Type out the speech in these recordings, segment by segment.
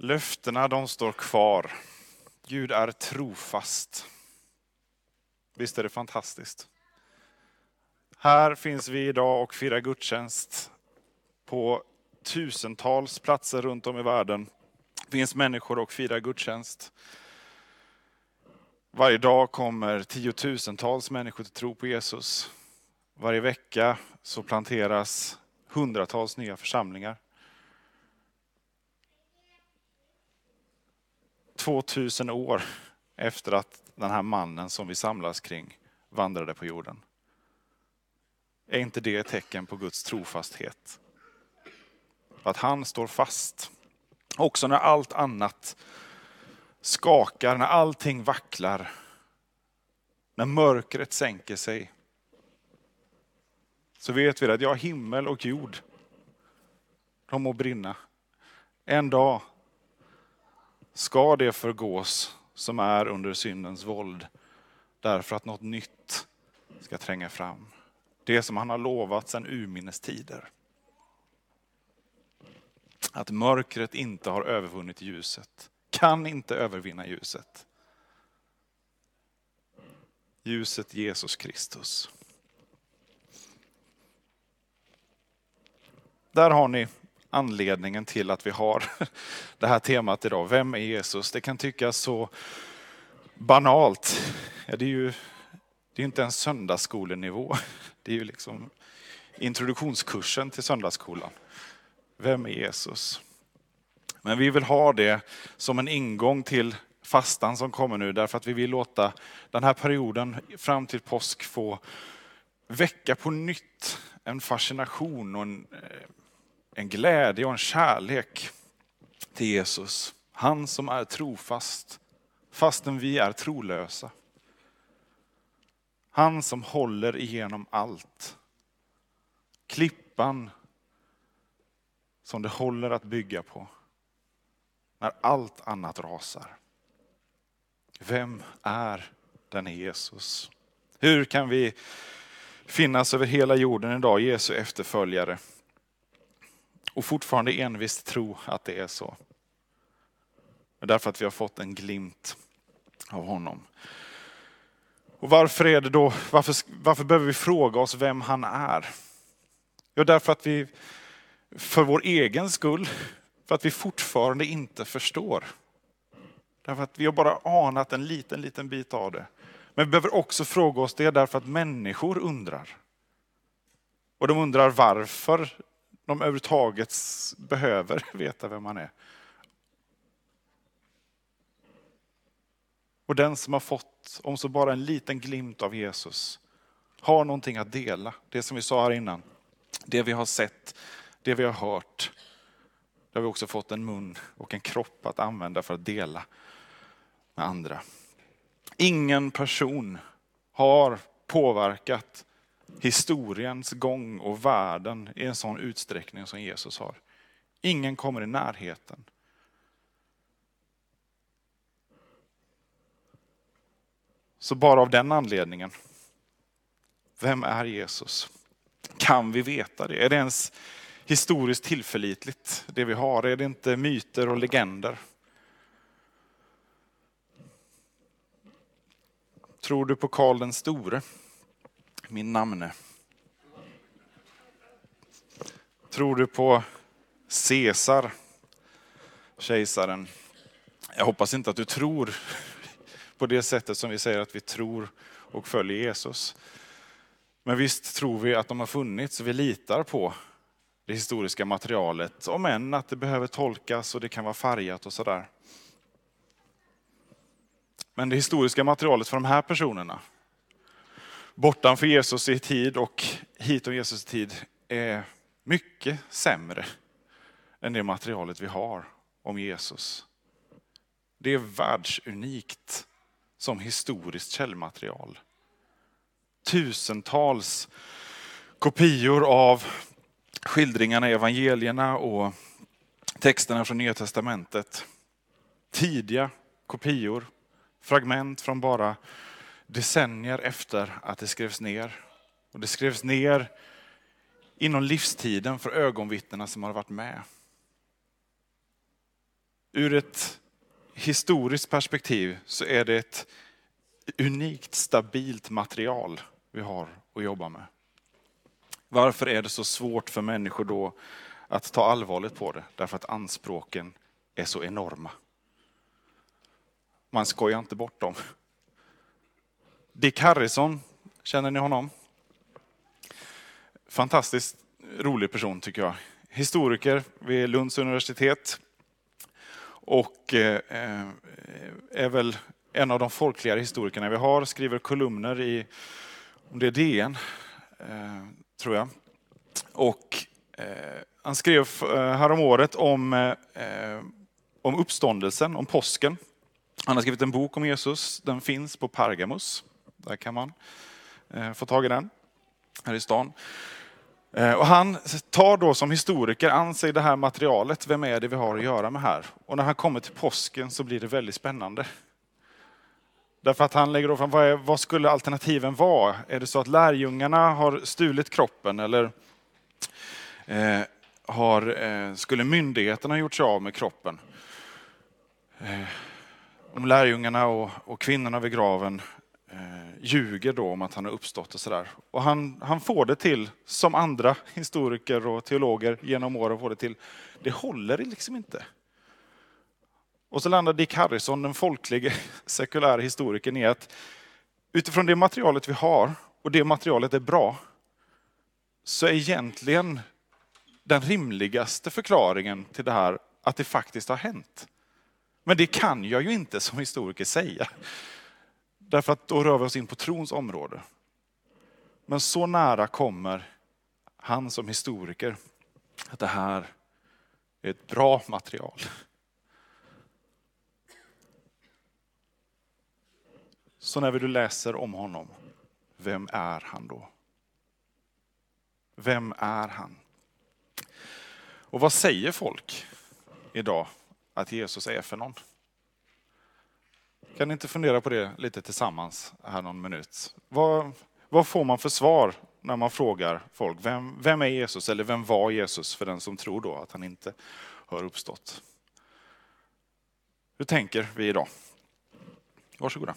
Löftena de står kvar. Gud är trofast. Visst är det fantastiskt? Här finns vi idag och firar gudstjänst. På tusentals platser runt om i världen finns människor och firar gudstjänst. Varje dag kommer tiotusentals människor till tro på Jesus. Varje vecka så planteras hundratals nya församlingar. 2000 år efter att den här mannen som vi samlas kring vandrade på jorden. Är inte det ett tecken på Guds trofasthet? Att han står fast. Också när allt annat skakar, när allting vacklar. När mörkret sänker sig. Så vet vi att ja, himmel och jord, de må brinna. En dag ska det förgås som är under syndens våld. Därför att något nytt ska tränga fram. Det som han har lovat sedan urminnes tider. Att mörkret inte har övervunnit ljuset. Kan inte övervinna ljuset. Ljuset Jesus Kristus. Där har ni anledningen till att vi har det här temat idag. Vem är Jesus? Det kan tyckas så banalt. Ja, det är ju det är inte en söndagsskolenivå. Det är ju liksom introduktionskursen till söndagsskolan. Vem är Jesus? Men vi vill ha det som en ingång till fastan som kommer nu därför att vi vill låta den här perioden fram till påsk få väcka på nytt en fascination och en, eh, en glädje och en kärlek till Jesus. Han som är trofast fastän vi är trolösa. Han som håller igenom allt. Klippan som det håller att bygga på. När allt annat rasar. Vem är denne Jesus? Hur kan vi finnas över hela jorden idag, Jesu efterföljare, och fortfarande envist tro att det är så? Därför att vi har fått en glimt av honom. Och varför är det då, varför, varför behöver vi fråga oss vem han är? Jo, därför att vi, för vår egen skull, för att vi fortfarande inte förstår. Därför att vi har bara anat en liten, liten bit av det. Men vi behöver också fråga oss det därför att människor undrar. Och de undrar varför de överhuvudtaget behöver veta vem man är. Och den som har fått, om så bara en liten glimt av Jesus, har någonting att dela. Det som vi sa här innan. Det vi har sett, det vi har hört. Det har vi också fått en mun och en kropp att använda för att dela med andra. Ingen person har påverkat historiens gång och världen i en sån utsträckning som Jesus har. Ingen kommer i närheten. Så bara av den anledningen, vem är Jesus? Kan vi veta det? Är det ens historiskt tillförlitligt det vi har? Är det inte myter och legender? Tror du på Karl den store? Min namne. Tror du på Caesar? Kejsaren. Jag hoppas inte att du tror på det sättet som vi säger att vi tror och följer Jesus. Men visst tror vi att de har funnits och vi litar på det historiska materialet, om än att det behöver tolkas och det kan vara färgat och sådär. Men det historiska materialet för de här personerna, bortanför Jesus i tid och hitom Jesus i tid, är mycket sämre än det materialet vi har om Jesus. Det är världsunikt som historiskt källmaterial. Tusentals kopior av skildringarna i evangelierna och texterna från Nya Testamentet. Tidiga kopior, fragment från bara decennier efter att det skrevs ner. Och det skrevs ner inom livstiden för ögonvittnena som har varit med. Ur ett historiskt perspektiv så är det ett unikt stabilt material vi har att jobba med. Varför är det så svårt för människor då att ta allvarligt på det? Därför att anspråken är så enorma. Man skojar inte bort dem. Dick Harrison, känner ni honom? Fantastiskt rolig person tycker jag. Historiker vid Lunds universitet. Och eh, eh, är väl en av de folkligare historikerna vi har. Skriver kolumner i, om det är DN, eh, tror jag. Och han skrev häromåret om, om uppståndelsen, om påsken. Han har skrivit en bok om Jesus. Den finns på Pargamus. Där kan man eh, få tag i den, här i stan. Eh, och han tar då som historiker an sig det här materialet, vem är det vi har att göra med här? Och när han kommer till påsken så blir det väldigt spännande. Därför att han lägger då fram, vad, är, vad skulle alternativen vara? Är det så att lärjungarna har stulit kroppen eller eh, har, eh, skulle myndigheterna ha gjort sig av med kroppen? Eh, om lärjungarna och, och kvinnorna vid graven eh, ljuger då om att han har uppstått och sådär. Och han, han får det till, som andra historiker och teologer genom åren får det till, det håller liksom inte. Och så landar Dick Harrison, den folkliga sekulära historikern, i att utifrån det materialet vi har, och det materialet är bra, så är egentligen den rimligaste förklaringen till det här att det faktiskt har hänt. Men det kan jag ju inte som historiker säga. Därför att då rör vi oss in på trons område. Men så nära kommer han som historiker att det här är ett bra material. Så när du läser om honom, vem är han då? Vem är han? Och vad säger folk idag att Jesus är för någon? Kan ni inte fundera på det lite tillsammans här någon minut? Vad, vad får man för svar när man frågar folk, vem, vem är Jesus? Eller vem var Jesus för den som tror då att han inte har uppstått? Hur tänker vi idag? Varsågoda.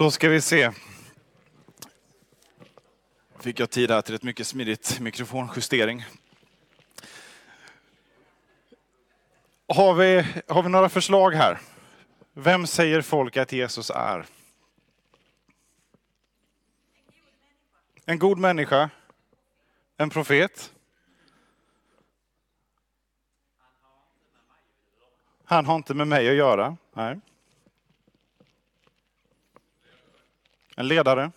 Då ska vi se. Fick jag tid här till ett mycket smidigt mikrofonjustering. Har vi, har vi några förslag här? Vem säger folk att Jesus är? En god människa? En profet? Han har inte med mig att göra. Nej. En ledare?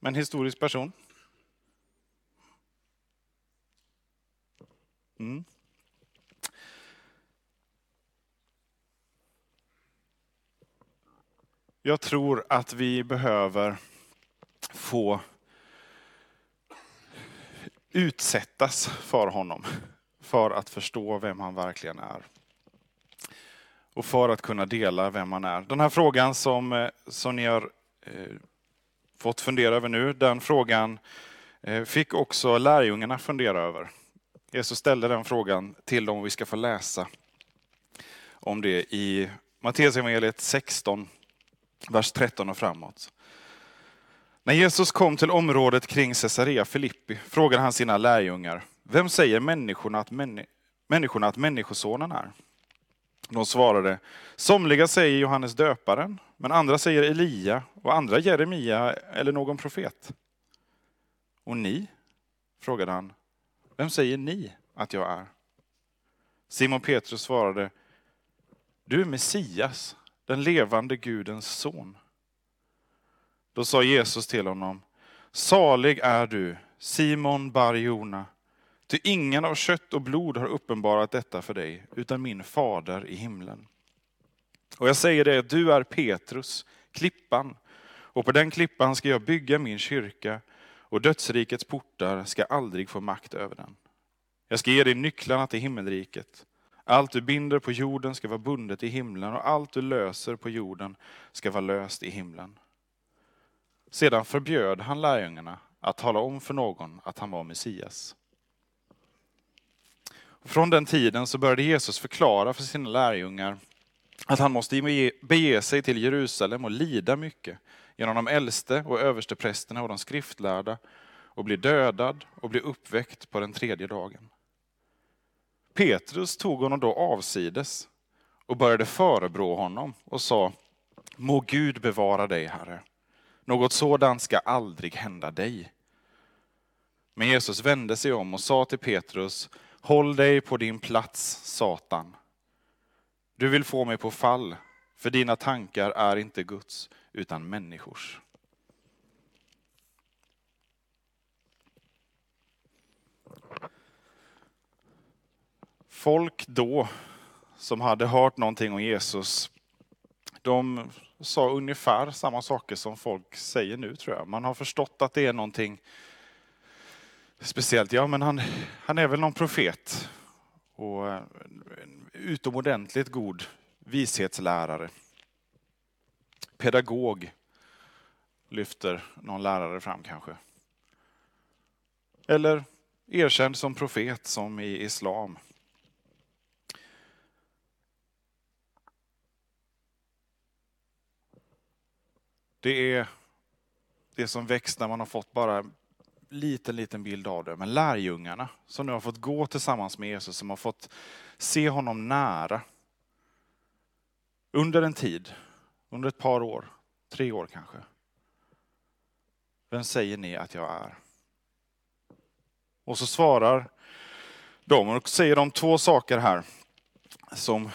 En historisk person? Mm. Jag tror att vi behöver få utsättas för honom för att förstå vem han verkligen är. Och för att kunna dela vem man är. Den här frågan som, eh, som ni har eh, fått fundera över nu, den frågan eh, fick också lärjungarna fundera över. Jesus ställde den frågan till dem och vi ska få läsa om det i Matteusevangeliet 16, vers 13 och framåt. När Jesus kom till området kring Caesarea Filippi frågade han sina lärjungar, vem säger människorna att, männi människorna att Människosonen är? De svarade, somliga säger Johannes döparen, men andra säger Elia och andra Jeremia eller någon profet. Och ni? frågade han, vem säger ni att jag är? Simon Petrus svarade, du är Messias, den levande Gudens son. Då sa Jesus till honom, salig är du, Simon Barjona, ty ingen av kött och blod har uppenbarat detta för dig, utan min fader i himlen. Och jag säger dig att du är Petrus, klippan, och på den klippan ska jag bygga min kyrka, och dödsrikets portar ska aldrig få makt över den. Jag ska ge dig nycklarna till himmelriket. Allt du binder på jorden ska vara bundet i himlen och allt du löser på jorden ska vara löst i himlen. Sedan förbjöd han lärjungarna att tala om för någon att han var Messias. Från den tiden så började Jesus förklara för sina lärjungar att han måste bege sig till Jerusalem och lida mycket genom de äldste och översteprästerna och de skriftlärda och bli dödad och bli uppväckt på den tredje dagen. Petrus tog honom då avsides och började förebrå honom och sa, må Gud bevara dig, Herre. Något sådant ska aldrig hända dig. Men Jesus vände sig om och sa till Petrus, håll dig på din plats, Satan. Du vill få mig på fall, för dina tankar är inte Guds, utan människors. Folk då, som hade hört någonting om Jesus, de sa ungefär samma saker som folk säger nu tror jag. Man har förstått att det är någonting speciellt. Ja, men han, han är väl någon profet och eh, en utomordentligt god vishetslärare. Pedagog lyfter någon lärare fram kanske. Eller erkänd som profet som i islam. Det är det som väcks när man har fått bara liten, liten bild av det. Men lärjungarna som nu har fått gå tillsammans med Jesus, som har fått se honom nära. Under en tid, under ett par år, tre år kanske. Vem säger ni att jag är? Och så svarar de och säger de två saker här som,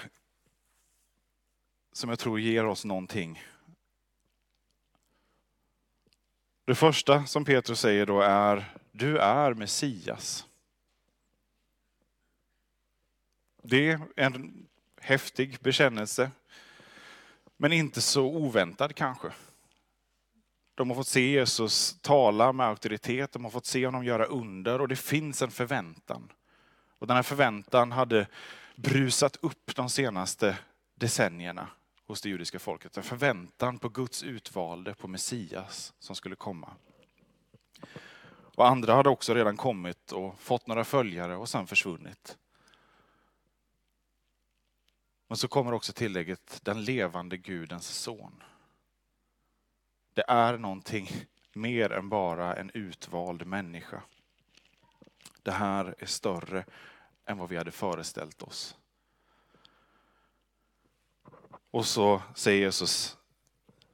som jag tror ger oss någonting Det första som Petrus säger då är, du är Messias. Det är en häftig bekännelse, men inte så oväntad kanske. De har fått se Jesus tala med auktoritet, de har fått se honom göra under och det finns en förväntan. Och den här förväntan hade brusat upp de senaste decennierna hos det judiska folket. En förväntan på Guds utvalde, på Messias som skulle komma. Och andra hade också redan kommit och fått några följare och sen försvunnit. Men så kommer också tillägget den levande Gudens son. Det är någonting mer än bara en utvald människa. Det här är större än vad vi hade föreställt oss. Och så säger Jesus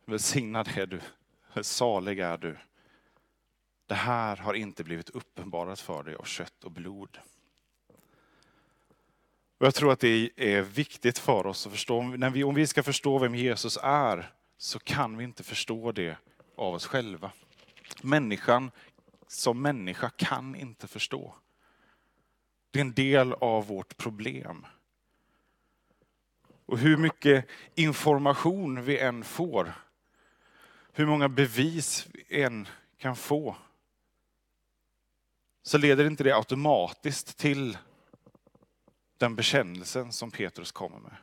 välsignad är du, salig är du. Det här har inte blivit uppenbarat för dig av kött och blod. Och jag tror att det är viktigt för oss att förstå, när vi, om vi ska förstå vem Jesus är, så kan vi inte förstå det av oss själva. Människan som människa kan inte förstå. Det är en del av vårt problem. Och hur mycket information vi än får, hur många bevis vi än kan få, så leder inte det automatiskt till den bekännelsen som Petrus kommer med.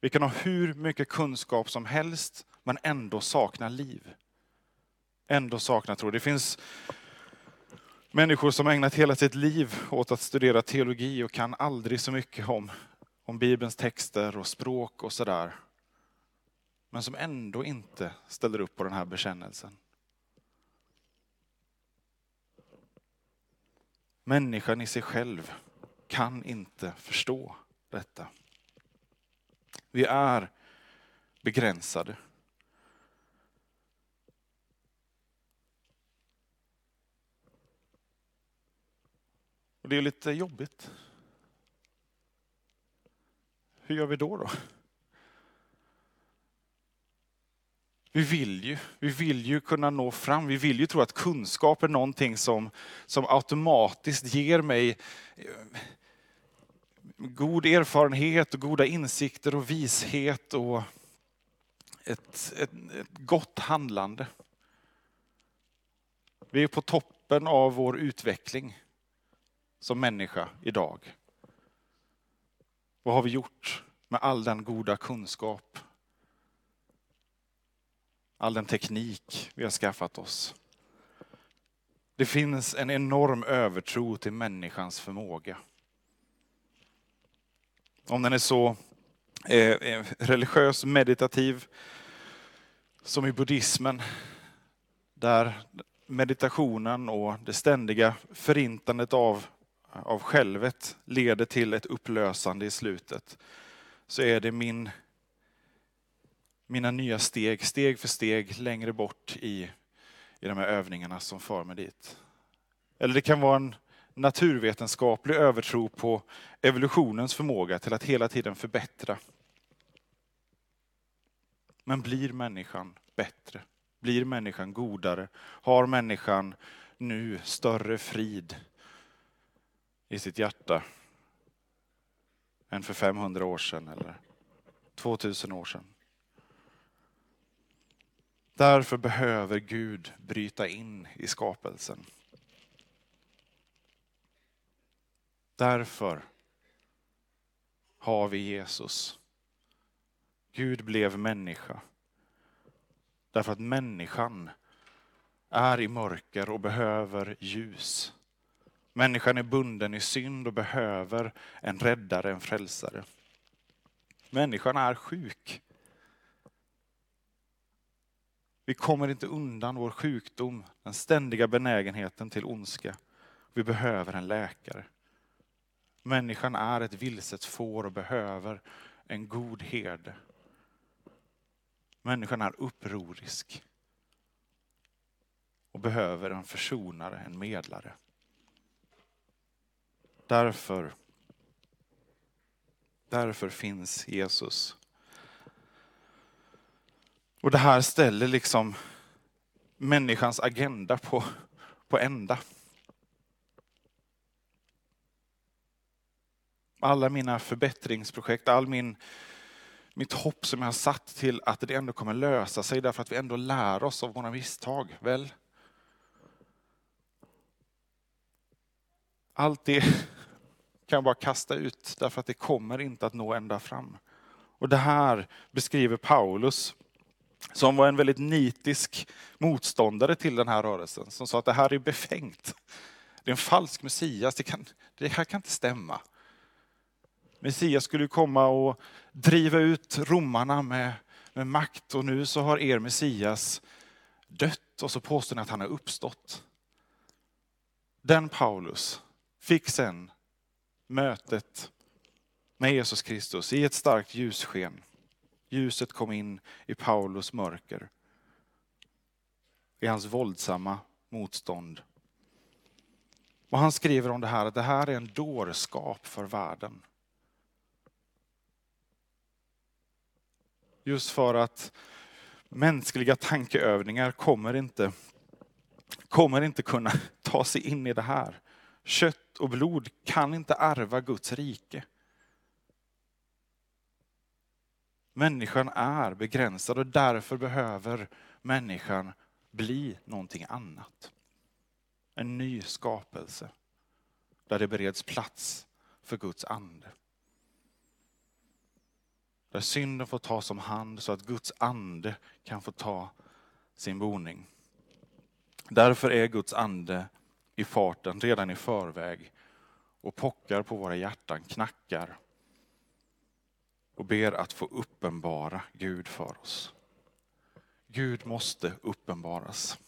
Vi kan ha hur mycket kunskap som helst, men ändå sakna liv. Ändå sakna tro. Det finns människor som ägnat hela sitt liv åt att studera teologi och kan aldrig så mycket om, om Bibelns texter och språk och sådär. Men som ändå inte ställer upp på den här bekännelsen. Människan i sig själv kan inte förstå detta. Vi är begränsade. Det är lite jobbigt. Hur gör vi då? då? Vi vill, ju, vi vill ju kunna nå fram. Vi vill ju tro att kunskap är någonting som, som automatiskt ger mig eh, god erfarenhet och goda insikter och vishet och ett, ett, ett gott handlande. Vi är på toppen av vår utveckling som människa idag. Vad har vi gjort med all den goda kunskap? All den teknik vi har skaffat oss. Det finns en enorm övertro till människans förmåga. Om den är så eh, eh religiös, meditativ som i buddhismen, där meditationen och det ständiga förintandet av av självet leder till ett upplösande i slutet, så är det min, mina nya steg, steg för steg längre bort i, i de här övningarna som för mig dit. Eller det kan vara en naturvetenskaplig övertro på evolutionens förmåga till att hela tiden förbättra. Men blir människan bättre? Blir människan godare? Har människan nu större frid i sitt hjärta än för 500 år sedan eller 2000 år sedan. Därför behöver Gud bryta in i skapelsen. Därför har vi Jesus. Gud blev människa. Därför att människan är i mörker och behöver ljus. Människan är bunden i synd och behöver en räddare, en frälsare. Människan är sjuk. Vi kommer inte undan vår sjukdom, den ständiga benägenheten till ondska. Vi behöver en läkare. Människan är ett vilset får och behöver en god herde. Människan är upprorisk och behöver en försonare, en medlare. Därför, därför finns Jesus. Och det här ställer liksom människans agenda på, på ända. Alla mina förbättringsprojekt, all min, mitt hopp som jag har satt till att det ändå kommer lösa sig därför att vi ändå lär oss av våra misstag. Väl? Allt det kan jag bara kasta ut därför att det kommer inte att nå ända fram. Och det här beskriver Paulus som var en väldigt nitisk motståndare till den här rörelsen, som sa att det här är befängt. Det är en falsk Messias, det, kan, det här kan inte stämma. Messias skulle komma och driva ut romarna med, med makt och nu så har er Messias dött och så påstår ni att han har uppstått. Den Paulus fick sen mötet med Jesus Kristus i ett starkt ljussken. Ljuset kom in i Paulus mörker. I hans våldsamma motstånd. Och han skriver om det här att det här är en dårskap för världen. Just för att mänskliga tankeövningar kommer inte, kommer inte kunna ta sig in i det här. Kött och blod kan inte ärva Guds rike. Människan är begränsad och därför behöver människan bli någonting annat. En ny skapelse där det bereds plats för Guds ande. Där synden får tas om hand så att Guds ande kan få ta sin boning. Därför är Guds ande i farten redan i förväg och pockar på våra hjärtan, knackar och ber att få uppenbara Gud för oss. Gud måste uppenbaras.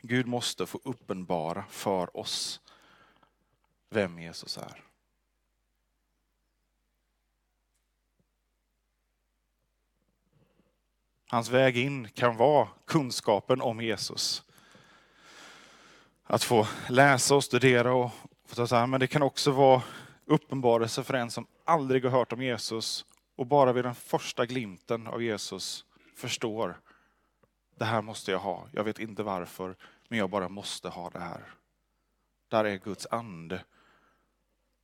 Gud måste få uppenbara för oss vem Jesus är. Hans väg in kan vara kunskapen om Jesus. Att få läsa och studera och få ta men det kan också vara uppenbarelse för en som aldrig har hört om Jesus och bara vid den första glimten av Jesus förstår det här måste jag ha. Jag vet inte varför, men jag bara måste ha det här. Där är Guds ande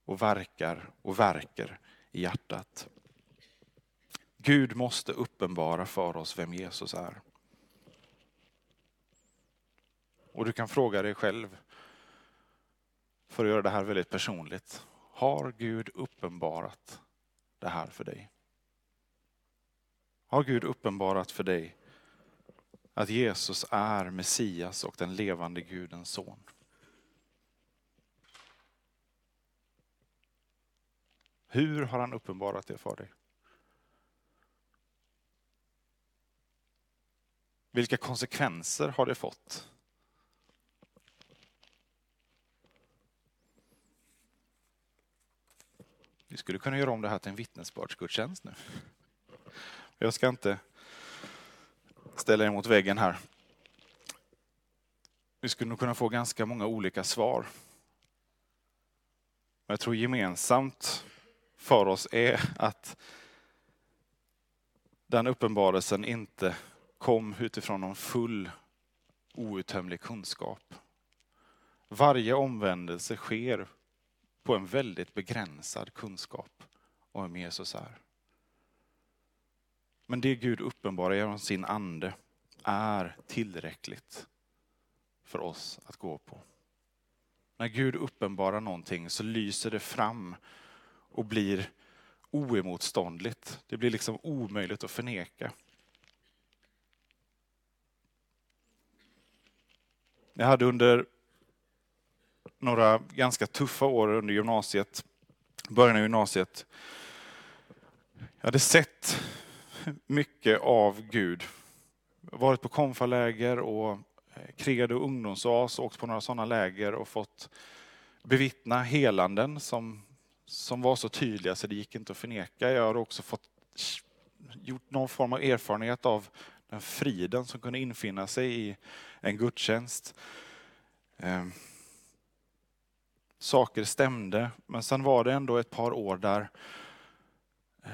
och verkar och verkar i hjärtat. Gud måste uppenbara för oss vem Jesus är. Och du kan fråga dig själv, för att göra det här väldigt personligt. Har Gud uppenbarat det här för dig? Har Gud uppenbarat för dig att Jesus är Messias och den levande Gudens son? Hur har han uppenbarat det för dig? Vilka konsekvenser har det fått? Vi skulle kunna göra om det här till en vittnesbördsgudstjänst nu. Jag ska inte ställa er mot väggen här. Vi skulle nog kunna få ganska många olika svar. Men jag tror gemensamt för oss är att den uppenbarelsen inte kom utifrån någon full outtömlig kunskap. Varje omvändelse sker på en väldigt begränsad kunskap om vem Jesus är. Men det Gud uppenbarar genom sin ande är tillräckligt för oss att gå på. När Gud uppenbarar någonting så lyser det fram och blir oemotståndligt. Det blir liksom omöjligt att förneka. Jag hade under några ganska tuffa år under gymnasiet, början av gymnasiet. Jag hade sett mycket av Gud. Varit på konfaläger och eh, Credo ungdomsas, åkt på några sådana läger och fått bevittna helanden som, som var så tydliga så det gick inte att förneka. Jag har också fått gjort någon form av erfarenhet av den friden som kunde infinna sig i en gudstjänst. Ehm. Saker stämde, men sen var det ändå ett par år där eh,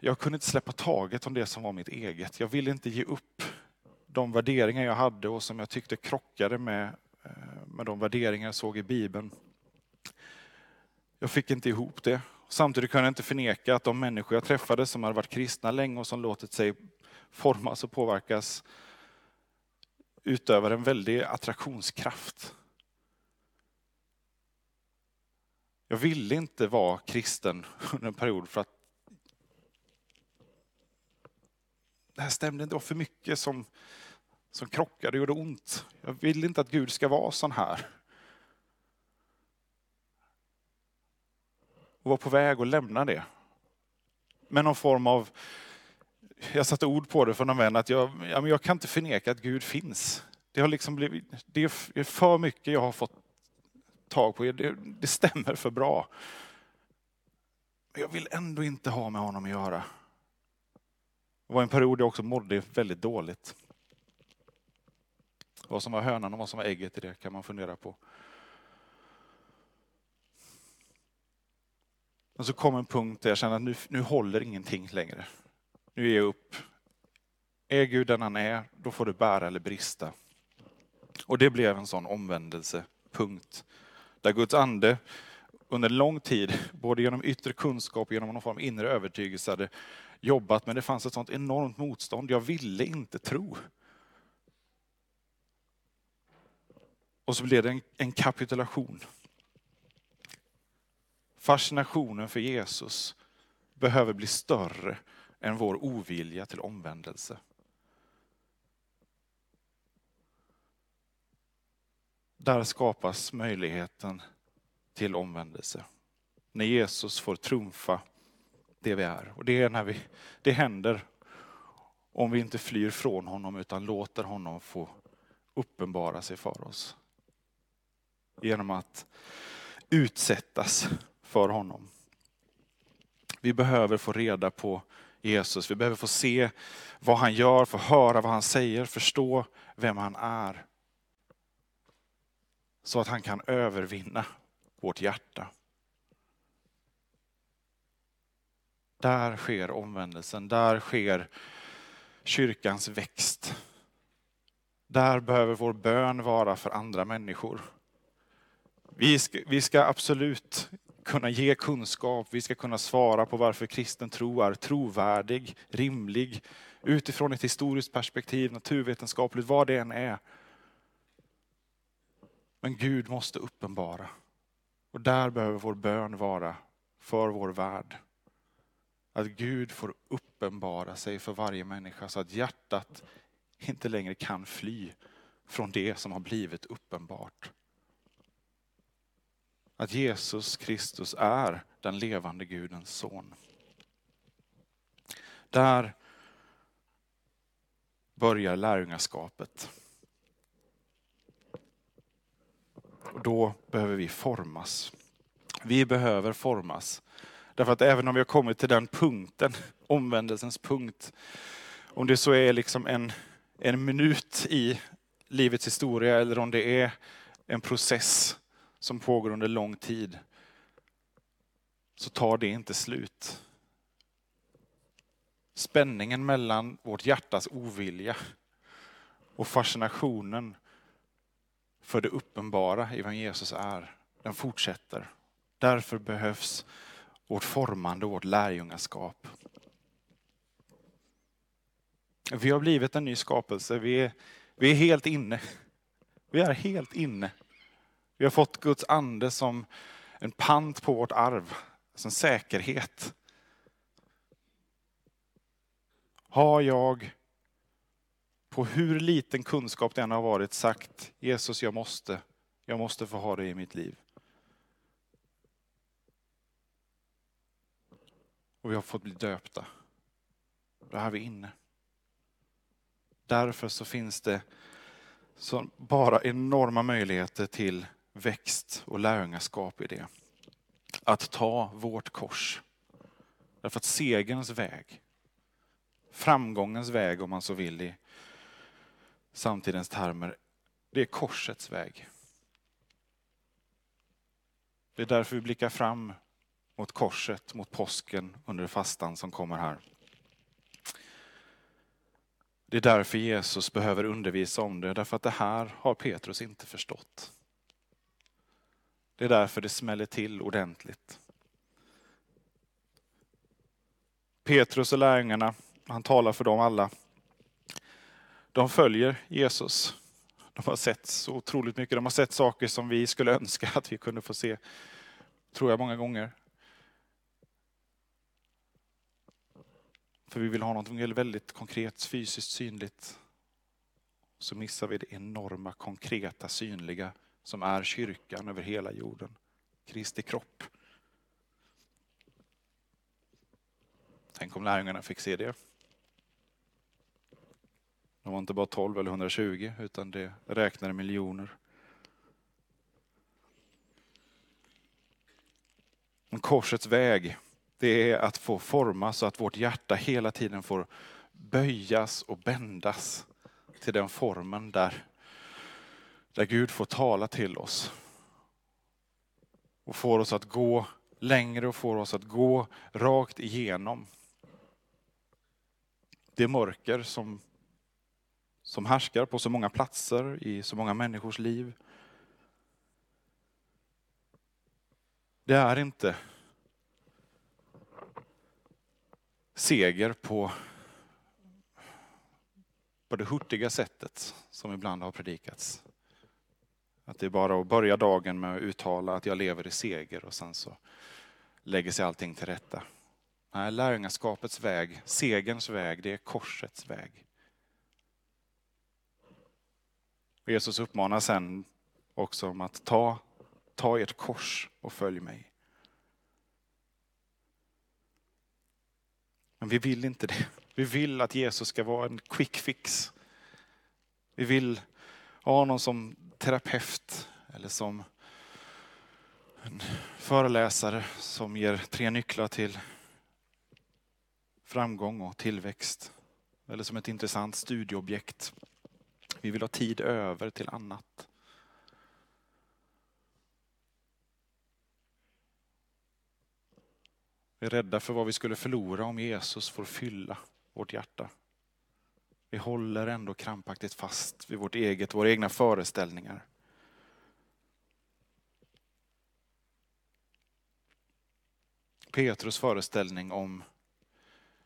jag kunde inte släppa taget om det som var mitt eget. Jag ville inte ge upp de värderingar jag hade och som jag tyckte krockade med, eh, med de värderingar jag såg i Bibeln. Jag fick inte ihop det. Samtidigt kunde jag inte förneka att de människor jag träffade som hade varit kristna länge och som låtit sig formas och påverkas utövar en väldig attraktionskraft. Jag ville inte vara kristen under en period för att det här stämde inte, det var för mycket som, som krockade och gjorde ont. Jag vill inte att Gud ska vara sån här. Och var på väg att lämna det. Med någon form av, jag satte ord på det för någon vän, att jag, jag kan inte förneka att Gud finns. Det, har liksom blivit, det är för mycket jag har fått tag på, det, det stämmer för bra. Men jag vill ändå inte ha med honom att göra. Det var en period jag också mådde väldigt dåligt. Vad som var hönan och vad som var ägget i det kan man fundera på. Men så kom en punkt där jag kände att nu, nu håller ingenting längre. Nu ger jag upp. Är Gud den han är, då får det bära eller brista. Och det blev en sån omvändelsepunkt. Där Guds ande under lång tid, både genom yttre kunskap och genom någon form av inre övertygelse, hade jobbat, men det fanns ett sånt enormt motstånd. Jag ville inte tro. Och så blev det en, en kapitulation. Fascinationen för Jesus behöver bli större än vår ovilja till omvändelse. Där skapas möjligheten till omvändelse. När Jesus får trumfa det vi är. Och det är när vi, det händer om vi inte flyr från honom utan låter honom få uppenbara sig för oss. Genom att utsättas för honom. Vi behöver få reda på Jesus, vi behöver få se vad han gör, få höra vad han säger, förstå vem han är. Så att han kan övervinna vårt hjärta. Där sker omvändelsen, där sker kyrkans växt. Där behöver vår bön vara för andra människor. Vi ska, vi ska absolut kunna ge kunskap, vi ska kunna svara på varför kristen tro är trovärdig, rimlig, utifrån ett historiskt perspektiv, naturvetenskapligt, vad det än är. Men Gud måste uppenbara. Och där behöver vår bön vara för vår värld. Att Gud får uppenbara sig för varje människa så att hjärtat inte längre kan fly från det som har blivit uppenbart. Att Jesus Kristus är den levande Gudens son. Där börjar lärjungaskapet. Och då behöver vi formas. Vi behöver formas. Därför att även om vi har kommit till den punkten, omvändelsens punkt, om det så är liksom en, en minut i livets historia eller om det är en process som pågår under lång tid, så tar det inte slut. Spänningen mellan vårt hjärtas ovilja och fascinationen för det uppenbara i vem Jesus är, den fortsätter. Därför behövs vårt formande och vårt lärjungaskap. Vi har blivit en ny skapelse. Vi är, vi är helt inne. Vi är helt inne. Vi har fått Guds ande som en pant på vårt arv, som säkerhet. Har jag på hur liten kunskap det än har varit sagt, Jesus jag måste, jag måste få ha dig i mitt liv. Och vi har fått bli döpta. Då är vi inne. Därför så finns det så bara enorma möjligheter till växt och lärjungaskap i det. Att ta vårt kors. Därför att segerns väg, framgångens väg om man så vill i samtidens termer, det är korsets väg. Det är därför vi blickar fram mot korset, mot påsken under fastan som kommer här. Det är därför Jesus behöver undervisa om det, därför att det här har Petrus inte förstått. Det är därför det smäller till ordentligt. Petrus och lärjungarna, han talar för dem alla. De följer Jesus. De har sett så otroligt mycket. De har sett saker som vi skulle önska att vi kunde få se, tror jag många gånger. För vi vill ha något väldigt konkret, fysiskt synligt. Så missar vi det enorma, konkreta, synliga som är kyrkan över hela jorden. Kristi kropp. Tänk om lärjungarna fick se det. De var inte bara 12 eller 120 utan det räknade miljoner. Men korsets väg, det är att få formas så att vårt hjärta hela tiden får böjas och bändas till den formen där, där Gud får tala till oss. Och får oss att gå längre och får oss att gå rakt igenom det mörker som, som härskar på så många platser i så många människors liv. Det är inte seger på, på det hurtiga sättet som ibland har predikats. Att det är bara att börja dagen med att uttala att jag lever i seger och sen så lägger sig allting till rätta. Nej, lärjungaskapets väg, segerns väg, det är korsets väg. Jesus uppmanar sen också om att ta, ta ert kors och följ mig. Men vi vill inte det. Vi vill att Jesus ska vara en quick fix. Vi vill ha honom som terapeut eller som en föreläsare som ger tre nycklar till framgång och tillväxt. Eller som ett intressant studieobjekt. Vi vill ha tid över till annat. Vi är rädda för vad vi skulle förlora om Jesus får fylla vårt hjärta. Vi håller ändå krampaktigt fast vid vårt eget, våra egna föreställningar. Petrus föreställning om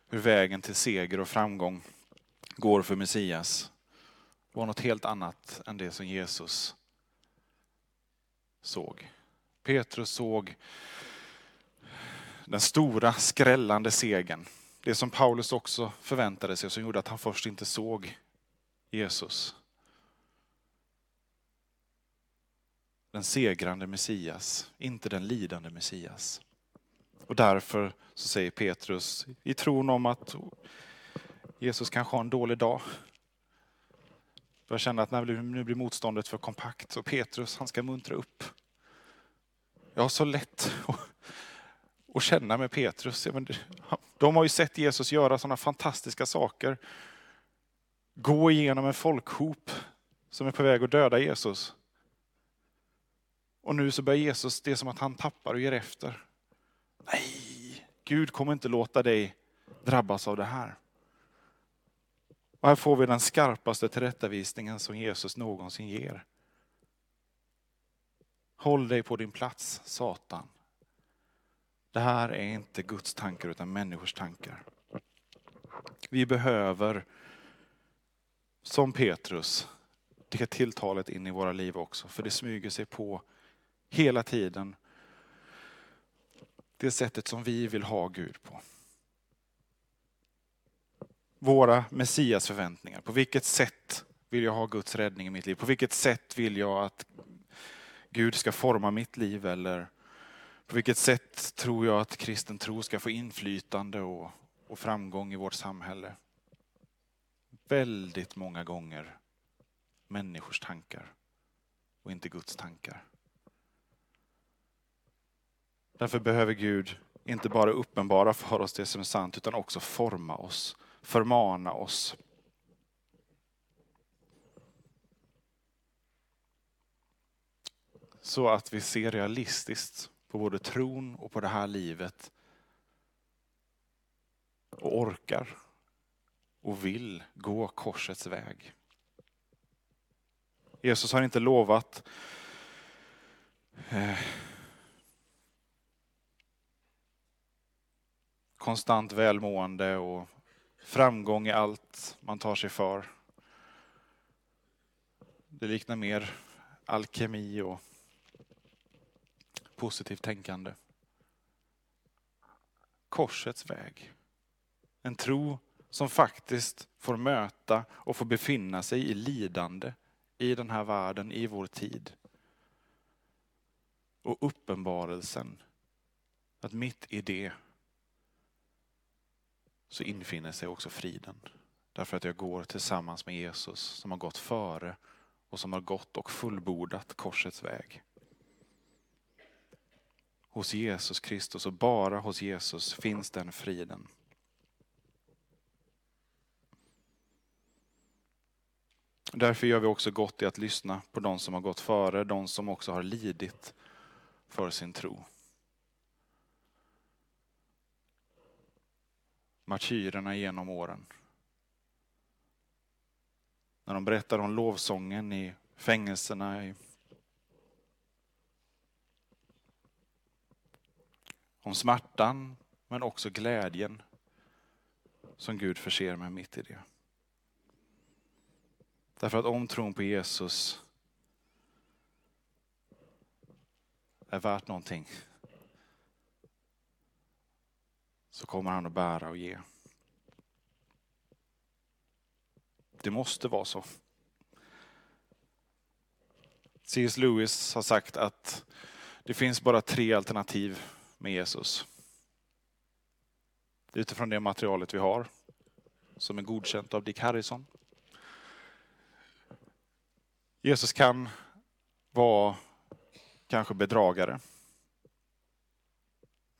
hur vägen till seger och framgång går för Messias var något helt annat än det som Jesus såg. Petrus såg den stora skrällande segern. Det som Paulus också förväntade sig och som gjorde att han först inte såg Jesus. Den segrande Messias, inte den lidande Messias. Och därför så säger Petrus i tron om att Jesus kanske har en dålig dag. Jag kände att nu blir motståndet för kompakt och Petrus han ska muntra upp. Jag har så lätt att känna med Petrus. De har ju sett Jesus göra sådana fantastiska saker. Gå igenom en folkhop som är på väg att döda Jesus. Och nu så börjar Jesus, det är som att han tappar och ger efter. Nej, Gud kommer inte låta dig drabbas av det här. Och här får vi den skarpaste tillrättavisningen som Jesus någonsin ger. Håll dig på din plats, Satan. Det här är inte Guds tankar utan människors tankar. Vi behöver, som Petrus, det tilltalet in i våra liv också. För det smyger sig på hela tiden det sättet som vi vill ha Gud på. Våra Messias förväntningar. På vilket sätt vill jag ha Guds räddning i mitt liv? På vilket sätt vill jag att Gud ska forma mitt liv? Eller på vilket sätt tror jag att kristen tro ska få inflytande och, och framgång i vårt samhälle? Väldigt många gånger människors tankar och inte Guds tankar. Därför behöver Gud inte bara uppenbara för oss det som är sant utan också forma oss, förmana oss. Så att vi ser realistiskt på både tron och på det här livet. Och orkar och vill gå korsets väg. Jesus har inte lovat eh, konstant välmående och framgång i allt man tar sig för. Det liknar mer alkemi och positivt tänkande. Korsets väg. En tro som faktiskt får möta och får befinna sig i lidande i den här världen, i vår tid. Och uppenbarelsen att mitt i det så infinner sig också friden. Därför att jag går tillsammans med Jesus som har gått före och som har gått och fullbordat korsets väg. Hos Jesus Kristus och bara hos Jesus finns den friden. Därför gör vi också gott i att lyssna på de som har gått före, de som också har lidit för sin tro. Martyrerna genom åren. När de berättar om lovsången i fängelserna, i om smärtan men också glädjen som Gud förser mig mitt i det. Därför att om tron på Jesus är värt någonting så kommer han att bära och ge. Det måste vara så. C.S. Lewis har sagt att det finns bara tre alternativ med Jesus. Utifrån det materialet vi har, som är godkänt av Dick Harrison. Jesus kan vara kanske bedragare.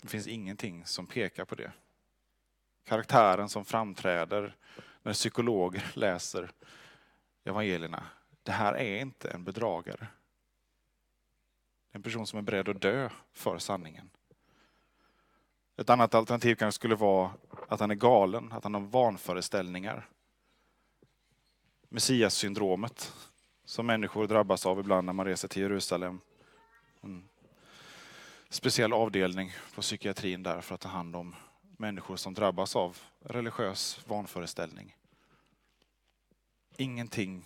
Det finns ingenting som pekar på det. Karaktären som framträder när psykologer läser evangelierna. Det här är inte en bedragare. En person som är beredd att dö för sanningen. Ett annat alternativ kanske skulle vara att han är galen, att han har vanföreställningar. Messias-syndromet som människor drabbas av ibland när man reser till Jerusalem. Mm speciell avdelning på psykiatrin där för att ta hand om människor som drabbas av religiös vanföreställning. Ingenting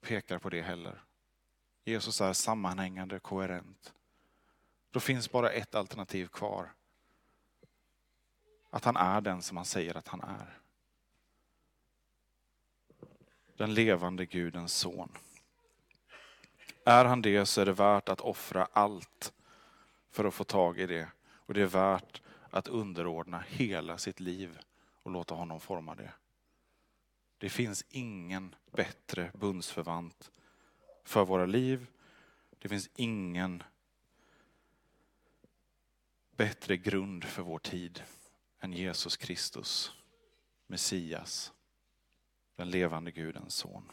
pekar på det heller. Jesus är sammanhängande, koherent. Då finns bara ett alternativ kvar. Att han är den som han säger att han är. Den levande Gudens son. Är han det så är det värt att offra allt för att få tag i det. Och det är värt att underordna hela sitt liv och låta honom forma det. Det finns ingen bättre bundsförvant för våra liv. Det finns ingen bättre grund för vår tid än Jesus Kristus, Messias, den levande Gudens son.